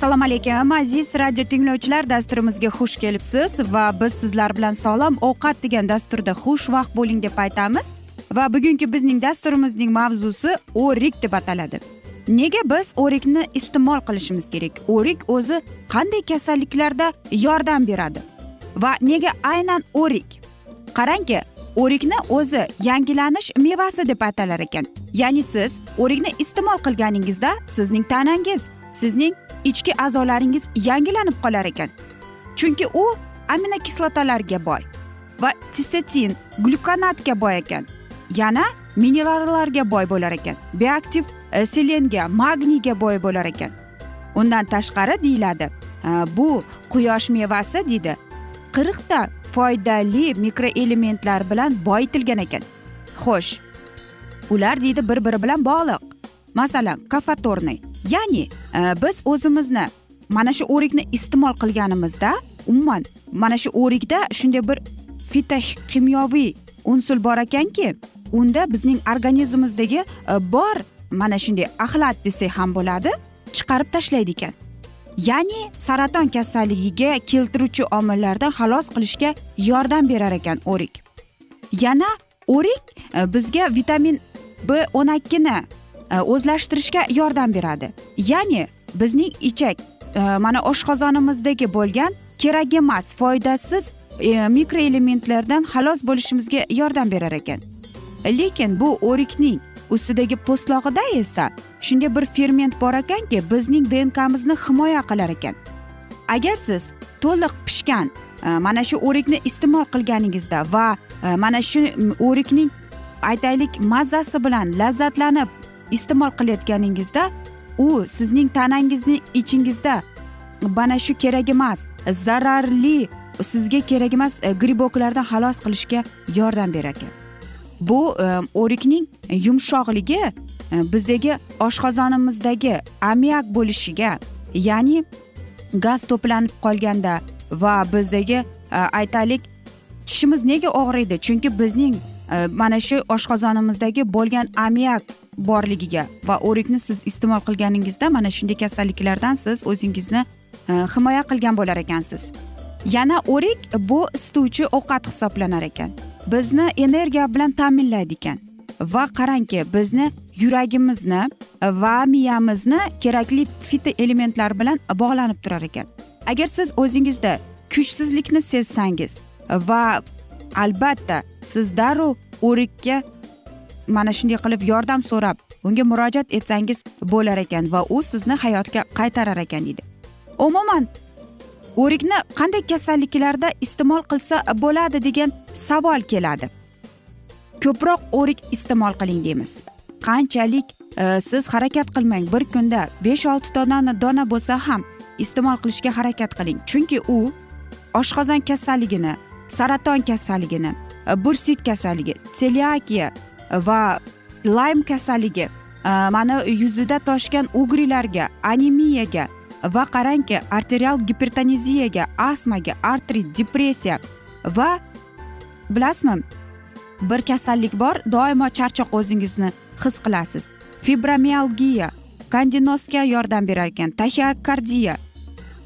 assalomu alaykum. Aziz radio tinglovchilar dasturimizga xush kelibsiz va biz sizlar bilan sog'lom ovqat degan dasturda xushvaqt bo'ling deb aytamiz. Va bugungi bizning dasturimizning mavzusi o'rik deb ataladi. Nega biz o'rikni iste'mol qilishimiz kerak? O'rik o'zi qanday kasalliklarda yordam beradi? Va nega aynan o'rik? Qarangki o'rikni o'zi yangilanish mevasi deb atalar ekan. Ya'ni siz o'rikni iste'mol qilganingizda sizning tanangiz sizning ichki a'zolaringiz yangilanib qolar ekan. Chunki u aminokislotalarga boy va tissetsin glyukonatga boy ekan. Yana minerallarga boy bo'lar ekan. Bioaktiv e, selenga magniyga boy bo'lar ekan. Undan tashqari deyiladi e, bu quyosh mevasi deydi. Qirqta foydali mikroelementlar bilan boyitilgan ekan. Xo'sh ular deydi bir biri bilan bog'liq. Masalan kafatorniy. Ya'ni e, biz o'zimizni mana shu o'rikni iste'mol qilganimizda umuman mana shu o'rikda shunday bir fitokimyoviy unsul bor ekanki unda bizning organizmimizdagi e, bor mana shunday axlat desak ham bo'ladi chiqarib tashlaydi ekan. Ya'ni saraton kasalligiga keltiruvchi omillardan xalos qilishga yordam berar ekan o'rik. Yana o'rik e, bizga vitamin b o'n ikkini E, o'zlashtirishga yordam beradi. Ya'ni bizning ichak e, mana oshqozonimizdagi bo'lgan kerak emas foydasiz e, mikroelementlardan xalos bo'lishimizga yordam berar ekan. Lekin bu o'rikning ustidagi po'stlog'ida esa shunday bir ferment bor ekanki bizning dnkmizni himoya qilar ekan. Agar siz to'liq pishgan mana shu o'rikni iste'mol qilganingizda va mana shu o'rikning aytaylik mazzasi bilan lazzatlanib iste'mol qilayotganingizda u sizning tanangizni ichingizda. Mana shu kerak emas zararli sizga kerak emas e, griboklardan xalos qilishga yordam berar ekan. Bu e, o'rikning yumshoqligi e, bizdagi oshqozonimizdagi amiak bo'lishiga ya'ni gaz to'planib qolganda va bizdagi aytaylik tishimiz nega og'riydi? Chunki bizning mana shu oshqozonimizdagi bo'lgan amiak borligiga va o'rikni siz iste'mol qilganingizda mana shunday kasalliklardan siz o'zingizni e, himoya qilgan bo'lar ekansiz. Yana o'rik bu isituvchi ovqat hisoblanar ekan. Bizni energiya bilan ta'minlaydi ekan va qarangki bizni yuragimizni e, va miyamizni kerakli fitoelementlar bilan bog'lanib turar ekan. Agar siz o'zingizda kuchsizlikni sezsangiz va albatta siz darrov o'rikka mana shunday qilib yordam so'rab unga murojaat etsangiz bo'lar ekan va u sizni hayotga qaytarar ekan deydi. Umuman o'rikni qanday kasalliklarda iste'mol qilsa bo'ladi degan savol keladi. Ko'proq o'rik iste'mol qiling deymiz. Qanchalik e, siz harakat qilmang bir kunda besh olti dona dona bo'lsa ham iste'mol qilishga harakat qiling. Chunki u oshqozon kasalligini saraton kasalligini e, bursit kasalligi selyakiya va laym kasalligi e, mana yuzida toshgan ugrilarga anemiyaga va qarangki arterial gipertoneziyaga astmaga artrit depressiya va bilasizmi bir kasallik bor doimo charchoq o'zingizni his qilasiz. Fibromialgiya kandinosga yordam berar ekan taxikardiya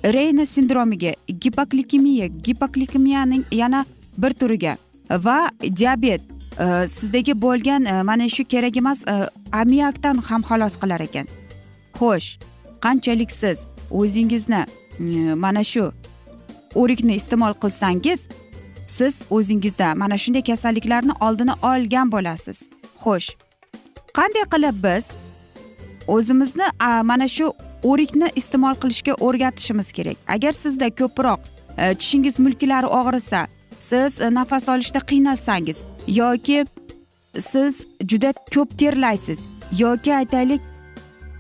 reyna sindromiga gipoklikemiya gipoklikemiyaning yana bir turiga va diabet Э, sizdagi bo'lgan э, mana shu kerak emas э, amiakdan ham xalos qilar ekan. Xo'sh qanchalik siz o'zingizni mm, mana shu o'rikni iste'mol qilsangiz siz o'zingizda mana shunday kasalliklarni oldini olgan bo'lasiz. Xo'sh qanday qilib biz o'zimizni mana shu o'rikni iste'mol qilishga o'rgatishimiz kerak? Agar sizda ko'proq e, tishingiz mulklari og'risa siz e, nafas olishda qiynalsangiz yoki siz juda ko'p terlaysiz yoki aytaylik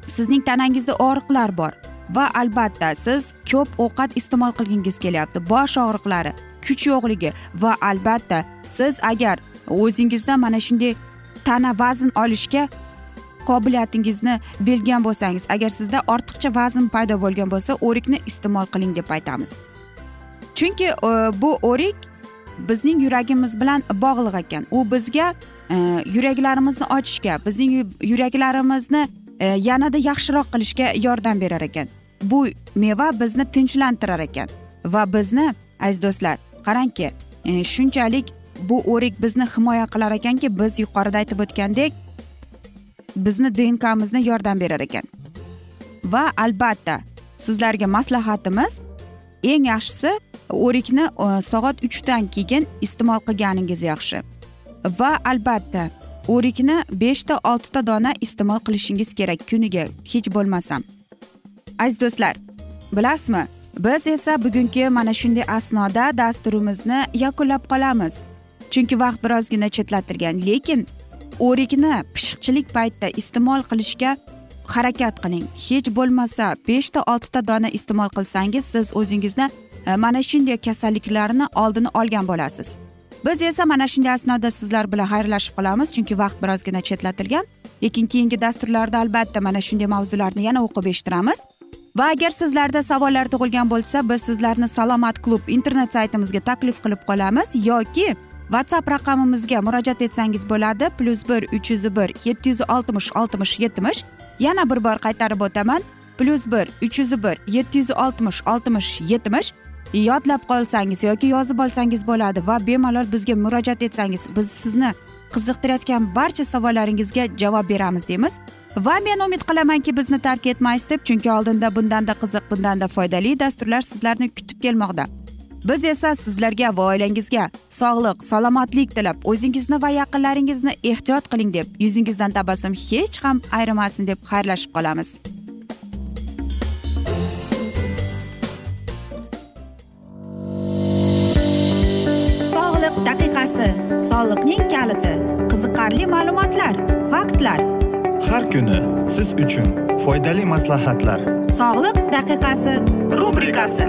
sizning tanangizda og'riqlar bor va albatta siz ko'p ovqat iste'mol qilgingiz kelyapti. Bosh og'riqlari kuch yo'qligi va albatta siz agar o'zingizda mana shunday tana vazn olishga qobiliyatingizni bilgan bo'lsangiz agar sizda ortiqcha vazn paydo bo'lgan bo'lsa o'rikni iste'mol qiling deb aytamiz. Chunki e, bu o'rik bizning yuragimiz bilan bog'liq ekan. U bizga e, yuraklarimizni ochishga bizning yuraklarimizni e, yanada yaxshiroq qilishga yordam berar ekan. Bu meva bizni tinchlantirar ekan va bizni aziz do'stlar qarangki e, shunchalik bu o'rik bizni himoya qilar ekanki biz yuqorida aytib o'tgandek bizni dnkmizni yordam berar ekan. Va albatta sizlarga maslahatimiz eng yaxshisi o'rikni e, soat uchdan keyin iste'mol qilganingiz yaxshi. Va albatta o'rikni beshta oltita dona iste'mol qilishingiz kerak kuniga hech bo'lmasam. Aziz do'stlar bilasizmi biz esa bugungi mana shunday asnoda dasturimizni yakunlab qolamiz. Chunki vaqt birozgina chetlatilgan lekin o'rikni pishiqchilik paytida iste'mol qilishga harakat qiling. Hech bo'lmasa beshta oltita dona iste'mol qilsangiz siz o'zingizni e, mana shunday kasalliklarni oldini olgan bo'lasiz. Biz esa mana shunday asnoda sizlar bilan xayrlashib qolamiz chunki vaqt birozgina chetlatilgan. Lekin keyingi dasturlarda albatta mana shunday mavzularni yana o'qib eshittiramiz. Va agar sizlarda savollar tug'ilgan bo'lsa biz sizlarni salomat klub internet saytimizga taklif qilib qolamiz yoki whatsapp raqamimizga murojaat etsangiz bo'ladi. Plyus bir uch yuz bir yetti yuz oltmish oltmish yetmish. Yana bir bor qaytarib o'taman. Plyus bir uch yuz bir yetti yuz oltmish oltmish yetmish. Yodlab qolsangiz yoki yozib olsangiz bo'ladi va bemalol bizga murojaat etsangiz biz sizni qiziqtirayotgan barcha savollaringizga javob beramiz deymiz. Va men umid qilamanki bizni tark etmaysiz deb chunki oldinda bundanda qiziq bundanda foydali dasturlar sizlarni kutib kelmoqda. Biz esa sizlarga va oilangizga sog'lik salomatlik tilab o'zingizni va yaqinlaringizni ehtiyot qiling deb yuzingizdan tabassum hech ham ayrimasin deb xayrlashib qolamiz. Sog'liq daqiqasi soliqning kaliti qiziqarli ma'lumotlar faktlar. Har kuni siz uchun foydali maslahatlar. Sog'liq daqiqasi rubrikasi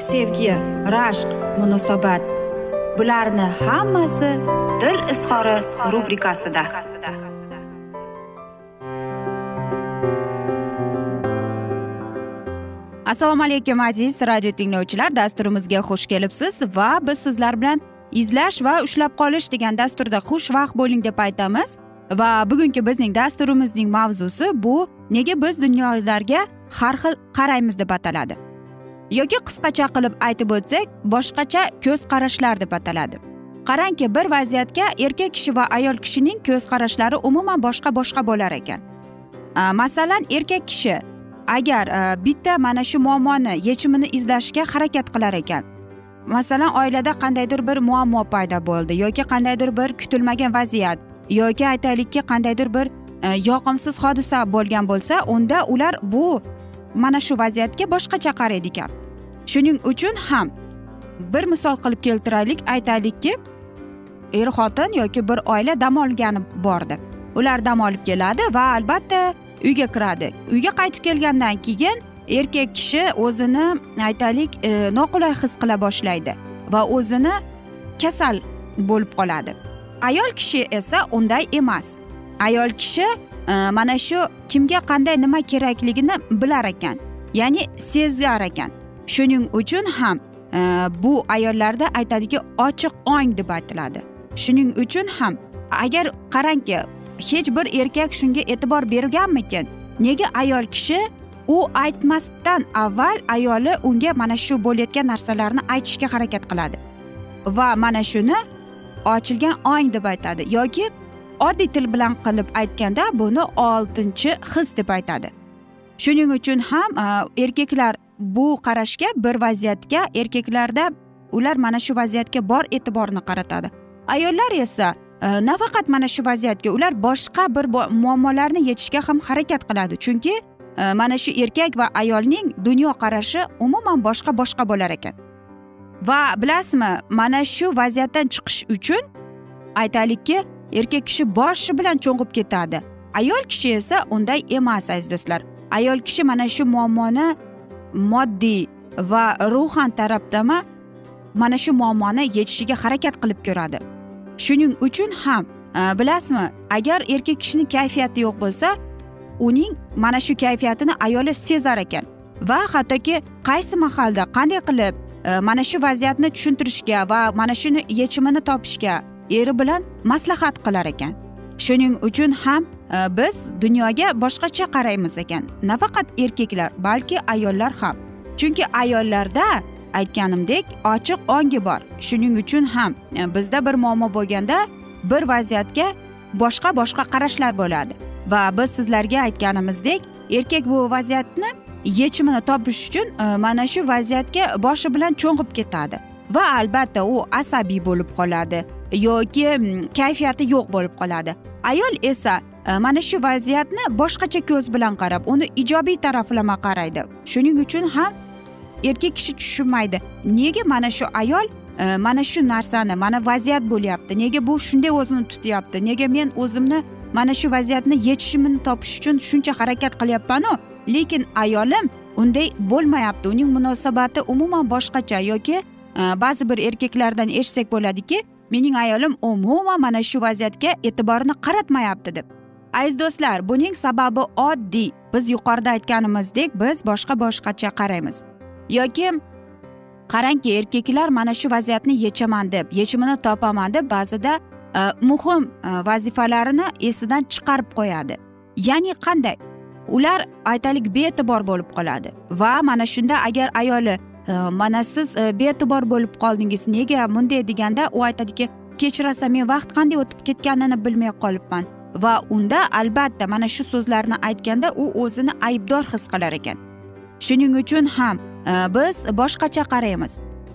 sevgi rashq munosabat. Bularni hammasi dil izhori rubrikasida. Assalomu alaykum aziz radio tinglovchilar. Dasturimizga xush kelibsiz va biz sizlar bilan izlash va ushlab qolish degan dasturda xushvaqt bo'ling deb aytamiz. Va bugungi bizning dasturimizning mavzusi bu. Nega biz dunyolarga har xil qaraymiz deb ataladi? Yoki qisqacha qilib aytib o'tsak boshqacha ko'z qarashlar deb ataladi. Qarangki bir vaziyatga erkak kishi va ayol kishining ko'z qarashlari umuman boshqa boshqa bo'lar ekan. Masalan erkak kishi agar bitta mana shu muammoni yechimini izlashga harakat qilar ekan. Masalan oilada qandaydir bir muammo paydo bo'ldi yoki qandaydir bir kutilmagan vaziyat yoki aytaylikki qandaydir bir e, yoqimsiz hodisa bo'lgan bo'lsa unda ular bu mana shu vaziyatga boshqacha qaraydi ekan. Shuning uchun ham bir misol qilib keltiraylik aytaylikki er xotin yoki bir oila dam olgani bordi. Ular dam olib keladi va albatta uyga kiradi. Uyga qaytib kelgandan keyin erkak kishi o'zini aytaylik e, noqulay his qila boshlaydi va o'zini kasal bo'lib qoladi. Ayol kishi esa unday emas. Ayol kishi e, mana shu kimga qanday nima kerakligini bilar ekan ya'ni sezar ekan. Shuning uchun ham e, bu ayollarda aytadiki ochiq ong deb aytiladi. Shuning uchun ham agar qarangki hech bir erkak shunga e'tibor berganmikin? Nega ayol kishi u aytmasdan avval ayoli unga mana shu bo'layotgan narsalarni aytishga harakat qiladi? Va mana shuni ochilgan ong deb aytadi yoki oddiy til bilan qilib aytganda buni oltinchi his deb aytadi. Shuning uchun ham e, erkaklar bu qarashga bir vaziyatga erkaklarda ular mana shu vaziyatga bor e'tiborni qaratadi. Ayollar esa e, nafaqat mana shu vaziyatga ular boshqa bir muammolarni yechishga ham harakat qiladi. Chunki e, mana shu erkak va ayolning dunyo qarashi umuman boshqa boshqa bo'lar ekan. Va bilasizmi mana shu vaziyatdan chiqish uchun aytaylikki erkak kishi boshi bilan cho'ng'ib ketadi. Ayol kishi esa unday emas aziz do'stlar. Ayol kishi mana shu muammoni moddiy va ruhan tarafdama mana shu muammoni yechishiga harakat qilib ko'radi. Shuning uchun ham e, bilasizmi agar erkak kishini kayfiyati yo'q bo'lsa uning mana shu kayfiyatini ayoli sezar ekan va hattoki qaysi mahalda qanday qilib e, mana shu vaziyatni tushuntirishga va mana shuni yechimini topishga eri bilan maslahat qilar ekan. Shuning uchun ham Э, biz dunyoga boshqacha qaraymiz ekan. Nafaqat erkaklar balki ayollar ham. Chunki ayollarda aytganimdek ochiq ongi bor. Shuning uchun ham e, bizda bir muammo bo'lganda bir vaziyatga boshqa boshqa qarashlar bo'ladi. Va biz sizlarga aytganimizdek erkak bu vaziyatni yechimini topish uchun e, mana shu vaziyatga boshi bilan cho'ng'ib ketadi. Va albatta u asabiy bo'lib qoladi yoki mm, kayfiyati yo'q bo'lib qoladi. Ayol esa Э, mana shu vaziyatni boshqacha ko'z bilan qarab uni ijobiy taraflama qaraydi. Shuning uchun ham erkak kishi tushunmaydi. Nega mana shu ayol e, mana shu narsani mana vaziyat bo'lyapti nega bu shunday o'zini tutyapti nega men o'zimni mana shu vaziyatni yechishimini topish uchun shuncha harakat qilyapmanu? Lekin ayolim unday bo'lmayapti. Uning munosabati umuman boshqacha yoki e, ba'zi bir erkaklardan eshitsak bo'ladiki mening ayolim umuman mana shu vaziyatga e'tiborini qaratmayapti deb. Aziz do'stlar buning sababi oddiy. Biz yuqorida aytganimizdek biz boshqa boshqacha qaraymiz. Yoki qarangki erkaklar mana shu vaziyatni yechaman deb yechimini topaman deb ba'zida e, muhim e, vazifalarini esidan chiqarib qo'yadi. Ya'ni qanday? Ular aytaylik bee'tibor bo'lib qoladi. Va mana shunda agar ayoli e, mana siz e, bee'tibor bo'lib qoldingiz nega bunday deganda u aytadiki kechirasan men vaqt qanday o'tib ketganini bilmay qolibman. Va unda albatta mana shu so'zlarni aytganda u o'zini aybdor his qilar ekan. Shuning uchun ham e, biz boshqacha qaraymiz.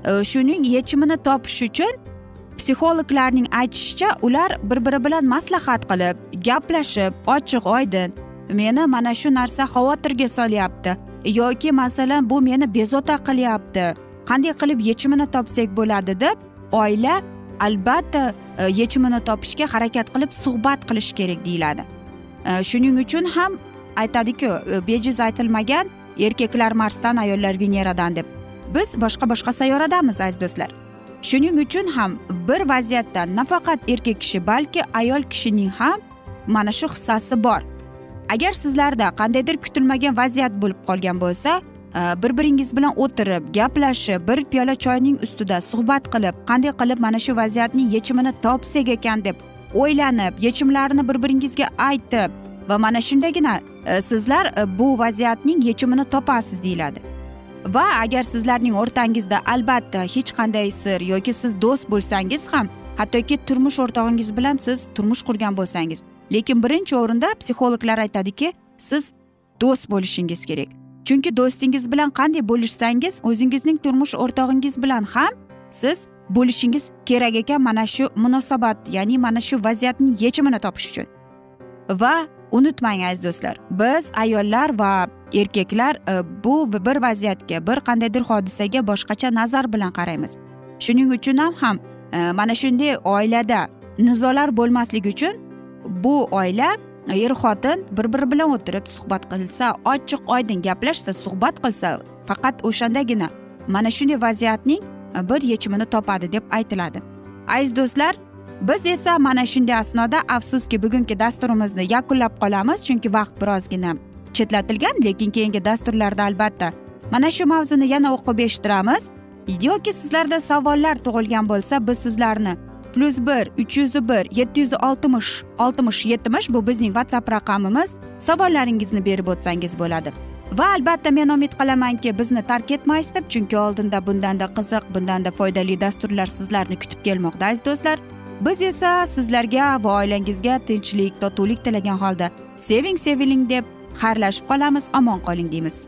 E, shuning yechimini topish uchun psixologlarning aytishicha ular bir biri bilan maslahat qilib gaplashib ochiq oydin meni mana shu narsa xavotirga solyapti yoki masalan bu meni bezovta qilyapti qanday qilib yechimini topsak bo'ladi deb oila albatta E, yechimini topishga harakat qilib suhbat qilish kerak deyiladi. E, shuning uchun ham aytadiku e, bejiz aytilmagan erkaklar marsdan ayollar veneradan deb. Biz boshqa boshqa sayyoradamiz aziz do'stlar. Shuning uchun ham bir vaziyatda nafaqat erkak kishi balki ayol kishining ham mana shu hissasi bor. Agar sizlarda qandaydir kutilmagan vaziyat bo'lib qolgan bo'lsa Э, bir biringiz bilan o'tirib gaplashib bir piyola choyning ustida suhbat qilib qanday qilib mana shu vaziyatning yechimini topsak ekan deb o'ylanib yechimlarini bir biringizga aytib va mana shundagina e, sizlar e, bu vaziyatning yechimini topasiz deyiladi. Va agar sizlarning o'rtangizda albatta hech qanday sir yoki siz do'st bo'lsangiz ham hattoki turmush o'rtog'ingiz bilan siz turmush qurgan bo'lsangiz lekin birinchi o'rinda psixologlar aytadiki siz do'st bo'lishingiz kerak. Chunki do'stingiz bilan qanday bo'lishsangiz o'zingizning turmush o'rtog'ingiz bilan ham siz bo'lishingiz kerak ekan mana shu munosabat ya'ni mana shu vaziyatning yechimini topish uchun. Va unutmang aziz do'stlar biz ayollar va erkaklar e, bu bir vaziyatga bir qandaydir hodisaga boshqacha nazar bilan qaraymiz. Shuning uchun ham ham e, mana shunday oilada nizolar bo'lmasligi uchun bu oila er xotin bir biri bilan o'tirib suhbat qilsa ochiq oydin gaplashsa suhbat qilsa faqat o'shandagina. Mana shunday vaziyatning e, bir yechimini topadi deb aytiladi. Aziz do'stlar biz esa mana shunday asnoda afsuski bugungi dasturimizni yakunlab qolamiz chunki vaqt birozgina chetlatilgan lekin keyingi dasturlarda albatta mana shu mavzuni yana o'qib eshittiramiz. Yoki sizlarda savollar tug'ilgan bo'lsa biz sizlarni plyus bir uch yuz bir yetti yuz oltmish oltmish yetmish bu bizning whatsapp raqamimiz. Savollaringizni berib o'tsangiz bo'ladi. Va albatta men umid qilamanki bizni tark etmaysiz deb chunki oldinda bundanda qiziq bundanda foydali dasturlar sizlarni kutib kelmoqda aziz do'stlar. Biz esa sizlarga va oilangizga tinchlik totuvlik tilagan holda seving seviling deb xayrlashib qolamiz omon qoling deymiz.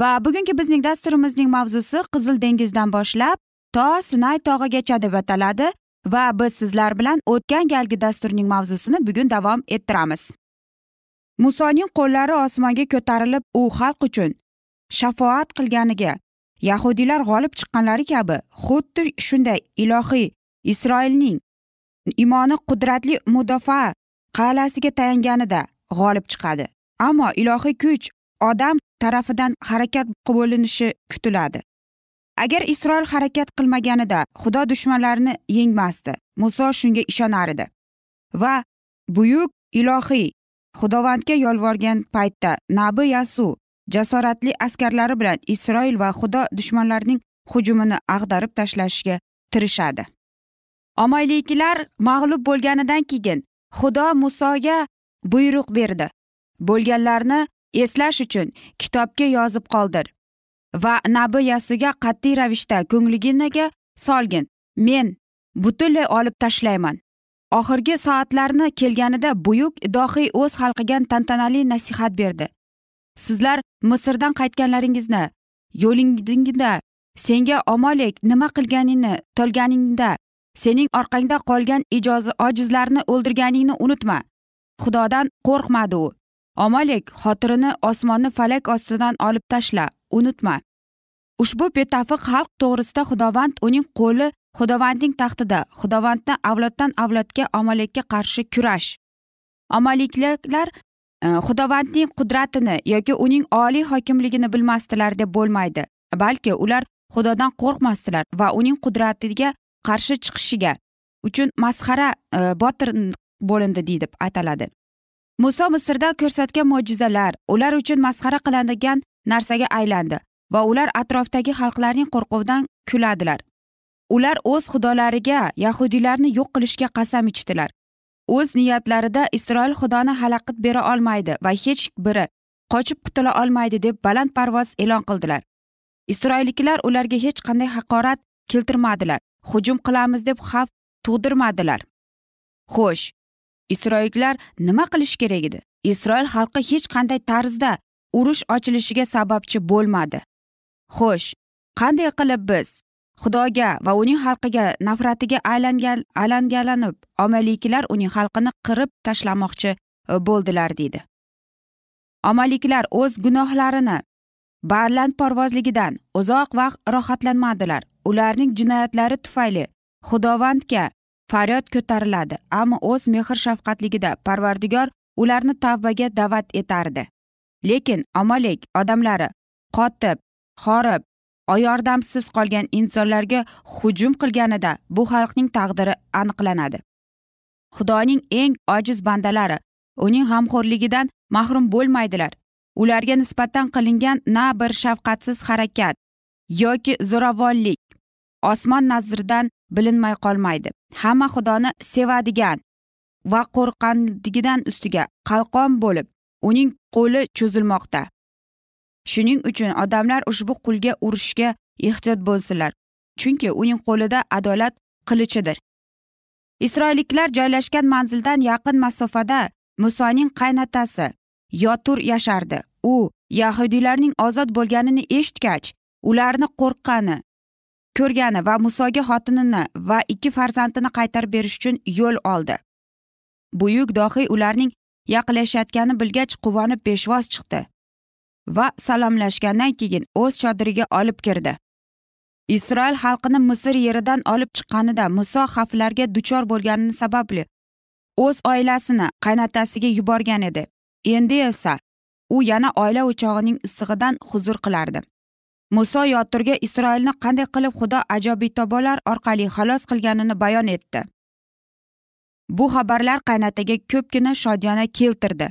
Va bugungi bizning dasturimizning mavzusi qizil dengizdan boshlab to sinay tog'igacha deb ataladi va biz sizlar bilan o'tgan galgi dasturning mavzusini bugun davom ettiramiz. Musoning qo'llari osmonga ko'tarilib u xalq uchun shafoat qilganiga yahudiylar g'olib chiqqanlari kabi xuddi shunday ilohiy isroilning imoni qudratli mudofaa qal'asiga tayanganida g'olib chiqadi. Ammo ilohiy kuch odam tarafidan harakat bo'linishi kutiladi. Agar isroil harakat qilmaganida xudo dushmanlarini yengmasdi muso shunga ishonar edi. Va buyuk ilohiy xudovandga yolvorgan paytda nabi yasu jasoratli askarlari bilan isroil va xudo dushmanlarining hujumini ag'darib tashlashga tirishadi. Omayliklar mag'lub bo'lganidan keyin xudo musoga buyruq berdi. Bo'lganlarni eslash uchun kitobga yozib qoldir va nabi yasuga qat'iy ravishda ko'nglingizga solgin. Men butunlay olib tashlayman. Oxirgi soatlarni kelganida buyuk dohiy o'z xalqiga tantanali nasihat berdi. Sizlar misrdan qaytganlaringizni yo'lingda senga omolek nima qilganingni tolganingda sening orqangda qolgan ijozi ojizlarni o'ldirganingni unutma. Xudodan qo'rqmadi u omolek xotirini osmonni falak ostidan olib tashla unutma. Ushbu betafiq xalq to'g'risida xudovand uning qo'li xudovandning taxtida xudovanddan avloddan avlodga omalikka qarshi kurash. Omaliklar e, xudovandning qudratini yoki uning oliy hokimligini bilmasdilar deb bo'lmaydi balki ular xudodan qo'rqmasdilar va uning qudratiga qarshi chiqishiga uchun masxara e, botir bo'lindi deb aytiladi muso misrda ko'rsatgan mo'jizalar ular uchun masxara qilinadigan narsaga aylandi va ular atrofdagi xalqlarning qo'rquvidan kuladilar. Ular o'z xudolariga yahudiylarni yo'q qilishga qasam ichdilar. O'z niyatlarida isroil xudoni xalaqit bera olmaydi va hech biri qochib qutula olmaydi deb baland parvoz e'lon qildilar. Isroilliklar ularga hech qanday haqorat keltirmadilar. Hujum qilamiz deb xavf tug'dirmadilar. Xo'sh isroilliklar nima qilish kerak edi? Isroil xalqi hech qanday tarzda urush ochilishiga sababchi bo'lmadi. Xo'sh qanday qilib biz xudoga va uning xalqiga nafratiga aylangan alangalanib omaliklar uning xalqini qirib tashlamoqchi e, bo'ldilar deydi. Omaliklar o'z gunohlarini balandparvozligidan uzoq vaqt rohatlanmadilar. Ularning jinoyatlari tufayli xudovandga faryod ko'tariladi ammo o'z mehr shafqatligida parvardigor ularni tavbaga da'vat etardi. Lekin omalek odamlari qotib horib yordamsiz qolgan insonlarga hujum qilganida bu xalqning taqdiri aniqlanadi. Xudoning eng ojiz bandalari uning g'amxo'rligidan mahrum bo'lmaydilar. Ularga nisbatan qilingan na bir shafqatsiz harakat yoki zo'ravonlik osmon nazridan bilinmay qolmaydi. Hamma xudoni sevadigan va qo'rqqanligidan ustiga qalqon bo'lib uning qo'li cho'zilmoqda. Shuning uchun odamlar ushbu qulga urishga ehtiyot bo'lsinlar chunki uning qo'lida adolat qilichidir. Isroilliklar joylashgan manzildan yaqin masofada musoning qaynatasi yotur yashardi. U yahudiylarning ozod bo'lganini eshitgach ularni qo'rqqani ko'rgani va musoga xotinini va ikki farzandini qaytarib berish uchun yo'l oldi. Buyuk dohiy ularning yaqinlashayotganini bilgach quvonib peshvoz chiqdi va salomlashgandan keyin o'z chodiriga olib kirdi. Isroil xalqini misr yeridan olib chiqqanida muso xavflarga duchor bo'lgani sababli o'z oilasini qaynotasiga yuborgan edi. Endi esa u yana oila o'chog'ining issig'idan huzur qilardi. Muso yotirga isroilni qanday qilib xudo ajobitobolar orqali xalos qilganini bayon etdi. Bu xabarlar qaynataga ko'pgina shodiyona keltirdi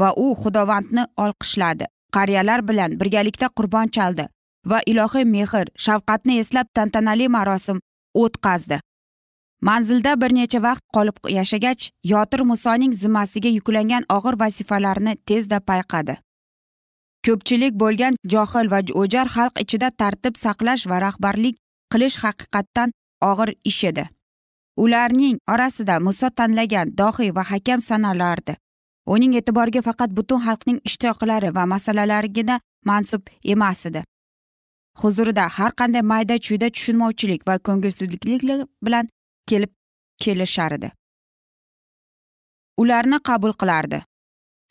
va u xudovandni olqishladi. Qariyalar bilan birgalikda qurbon chaldi va ilohiy mehr shafqatni eslab tantanali marosim o'tkazdi. Manzilda bir necha vaqt qolib yashagach yotir musoning zimmasiga yuklangan og'ir vazifalarni tezda payqadi. Ko'pchilik bo'lgan johil va o'jar xalq ichida tartib saqlash va rahbarlik qilish haqiqatdan og'ir ish edi. Ularning orasida muso tanlagan dohiy va hakam sanalardi. Uning e'tiboriga faqat butun xalqning ishtiyoqlari va masalalarigina mansub emas edi. Huzurida har qanday mayda chuyda tushunmovchilik va ko'ngilsizliklar bilan kelib kelishar edi. Ularni qabul qilardi.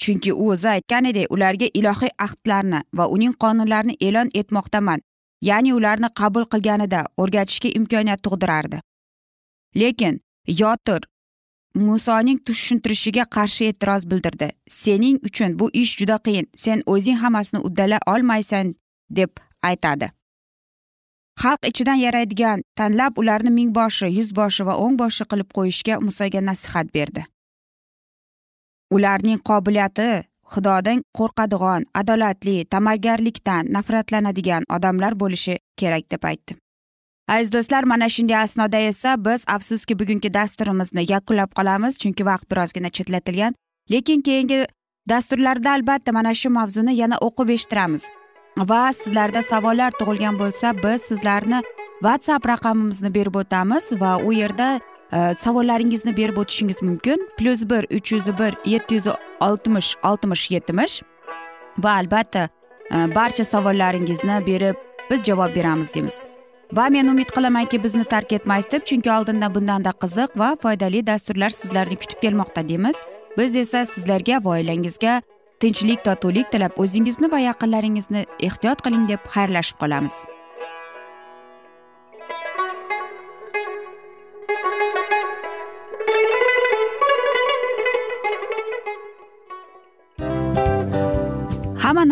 Chunki u o'zi aytganidek ularga ilohiy ahdlarni va uning qonunlarini e'lon etmoqdaman. Ya'ni ularni qabul qilganida o'rgatishga imkoniyat tug'dirardi. Lekin yotir musoning tushuntirishiga qarshi e'tiroz bildirdi. Sening uchun bu ish juda qiyin. Sen o'zing hammasini uddala olmaysan deb aytadi. Xalq ichidan yaraydigan tanlab ularni mingboshi yuzboshi va o'ngboshi qilib qo'yishga musoga nasihat berdi. Ularning qobiliyati xudodan qo'rqadigan adolatli ta'malgarlikdan nafratlanadigan odamlar bo'lishi kerak deb aytdi. Aziz do'stlar mana shunday asnoda esa biz afsuski bugungi dasturimizni yakunlab qolamiz chunki vaqt birozgina chetlatilgan. Lekin keyingi dasturlarda albatta mana shu mavzuni yana o'qib eshittiramiz. Va sizlarda savollar tug'ilgan bo'lsa biz sizlarni whatsapp raqamimizni berib o'tamiz va u yerda Э, savollaringizni berib o'tishingiz mumkin. Plyus bir uch yuz bir yetti yuz oltmish oltmish yetmish. Va albatta e, barcha savollaringizni berib biz javob beramiz deymiz. Va men umid qilamanki bizni tark etmaysiz deb chunki oldinda bundanda qiziq va foydali dasturlar sizlarni kutib kelmoqda deymiz. Biz esa sizlarga va oilangizga tinchlik totuvlik tilab o'zingizni va yaqinlaringizni ehtiyot qiling deb xayrlashib qolamiz.